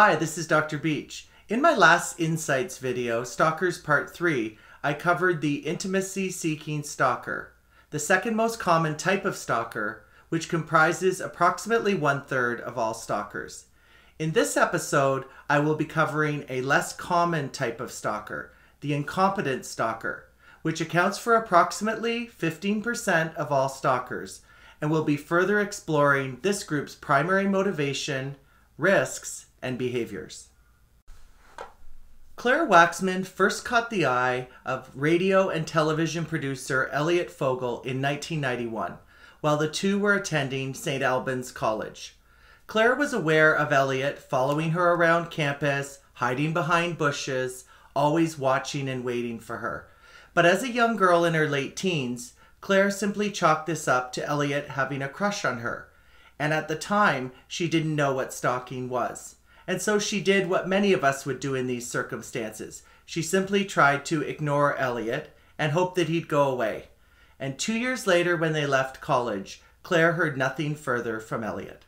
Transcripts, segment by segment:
Hi, this is Dr. Beach. In my last Insights video, Stalkers Part 3, I covered the intimacy seeking stalker, the second most common type of stalker, which comprises approximately one third of all stalkers. In this episode, I will be covering a less common type of stalker, the incompetent stalker, which accounts for approximately 15% of all stalkers, and will be further exploring this group's primary motivation, risks, and behaviors. Claire Waxman first caught the eye of radio and television producer Elliot Fogel in 1991 while the two were attending St. Albans College. Claire was aware of Elliot following her around campus, hiding behind bushes, always watching and waiting for her. But as a young girl in her late teens, Claire simply chalked this up to Elliot having a crush on her. And at the time, she didn't know what stalking was. And so she did what many of us would do in these circumstances. She simply tried to ignore Elliot and hoped that he'd go away. And two years later, when they left college, Claire heard nothing further from Elliot.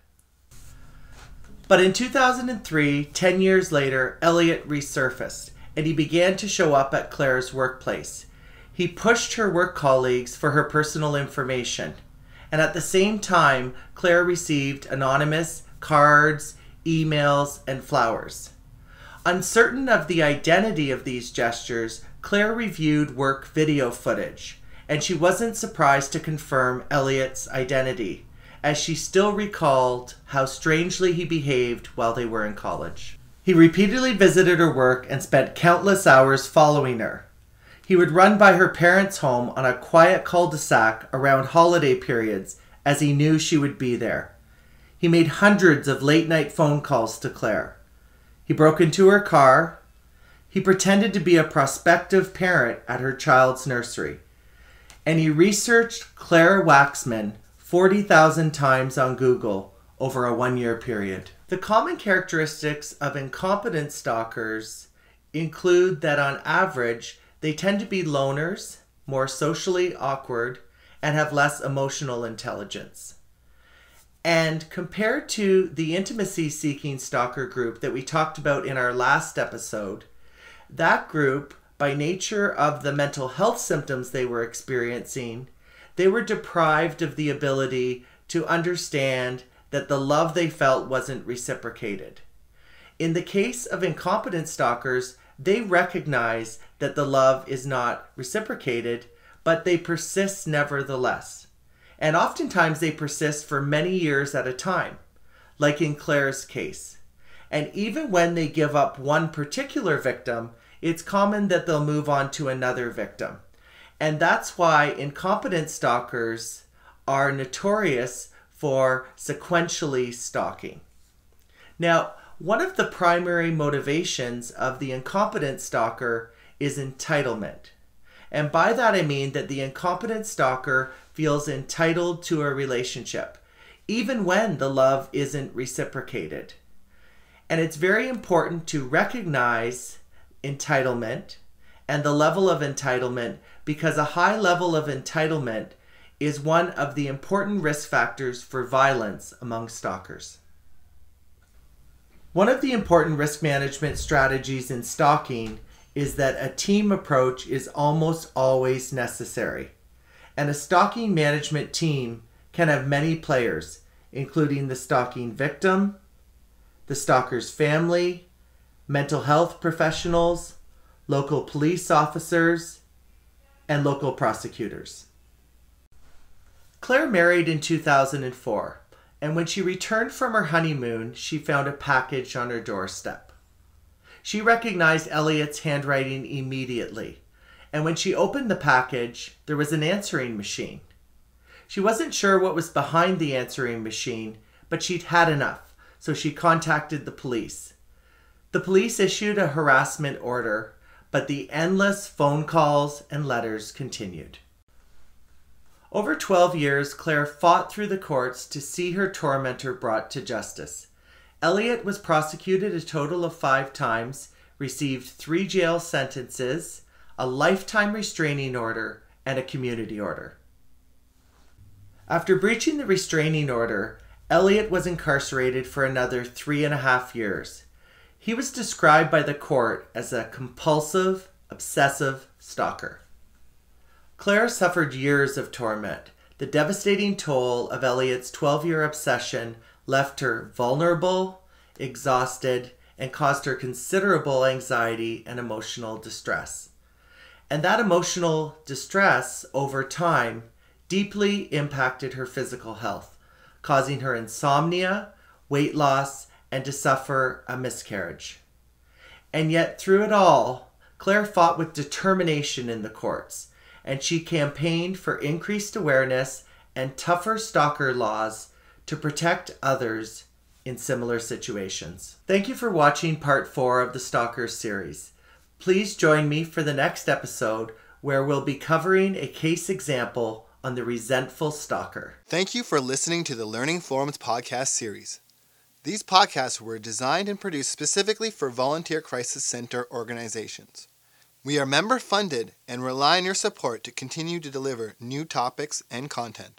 But in 2003, 10 years later, Elliot resurfaced and he began to show up at Claire's workplace. He pushed her work colleagues for her personal information. And at the same time, Claire received anonymous cards, emails, and flowers. Uncertain of the identity of these gestures, Claire reviewed work video footage, and she wasn't surprised to confirm Elliot's identity, as she still recalled how strangely he behaved while they were in college. He repeatedly visited her work and spent countless hours following her. He would run by her parents' home on a quiet cul de sac around holiday periods as he knew she would be there. He made hundreds of late night phone calls to Claire. He broke into her car. He pretended to be a prospective parent at her child's nursery. And he researched Claire Waxman 40,000 times on Google over a one year period. The common characteristics of incompetent stalkers include that on average, they tend to be loners, more socially awkward, and have less emotional intelligence. And compared to the intimacy seeking stalker group that we talked about in our last episode, that group, by nature of the mental health symptoms they were experiencing, they were deprived of the ability to understand that the love they felt wasn't reciprocated. In the case of incompetent stalkers, they recognize that the love is not reciprocated, but they persist nevertheless and oftentimes they persist for many years at a time, like in Claire's case. And even when they give up one particular victim, it's common that they'll move on to another victim. And that's why incompetent stalkers are notorious for sequentially stalking. Now, one of the primary motivations of the incompetent stalker is entitlement. And by that I mean that the incompetent stalker feels entitled to a relationship, even when the love isn't reciprocated. And it's very important to recognize entitlement and the level of entitlement because a high level of entitlement is one of the important risk factors for violence among stalkers. One of the important risk management strategies in stalking is that a team approach is almost always necessary. And a stalking management team can have many players, including the stalking victim, the stalker's family, mental health professionals, local police officers, and local prosecutors. Claire married in 2004, and when she returned from her honeymoon, she found a package on her doorstep. She recognized Elliot's handwriting immediately, and when she opened the package, there was an answering machine. She wasn't sure what was behind the answering machine, but she'd had enough, so she contacted the police. The police issued a harassment order, but the endless phone calls and letters continued. Over 12 years, Claire fought through the courts to see her tormentor brought to justice. Elliot was prosecuted a total of five times, received three jail sentences, a lifetime restraining order, and a community order. After breaching the restraining order, Elliot was incarcerated for another three and a half years. He was described by the court as a compulsive, obsessive stalker. Claire suffered years of torment. The devastating toll of Elliot's 12 year obsession left her vulnerable, exhausted, and caused her considerable anxiety and emotional distress. And that emotional distress over time deeply impacted her physical health, causing her insomnia, weight loss, and to suffer a miscarriage. And yet, through it all, Claire fought with determination in the courts and she campaigned for increased awareness and tougher stalker laws to protect others in similar situations. Thank you for watching part four of the Stalkers series. Please join me for the next episode where we'll be covering a case example on the resentful stalker. Thank you for listening to the Learning Forums podcast series. These podcasts were designed and produced specifically for volunteer crisis center organizations. We are member funded and rely on your support to continue to deliver new topics and content.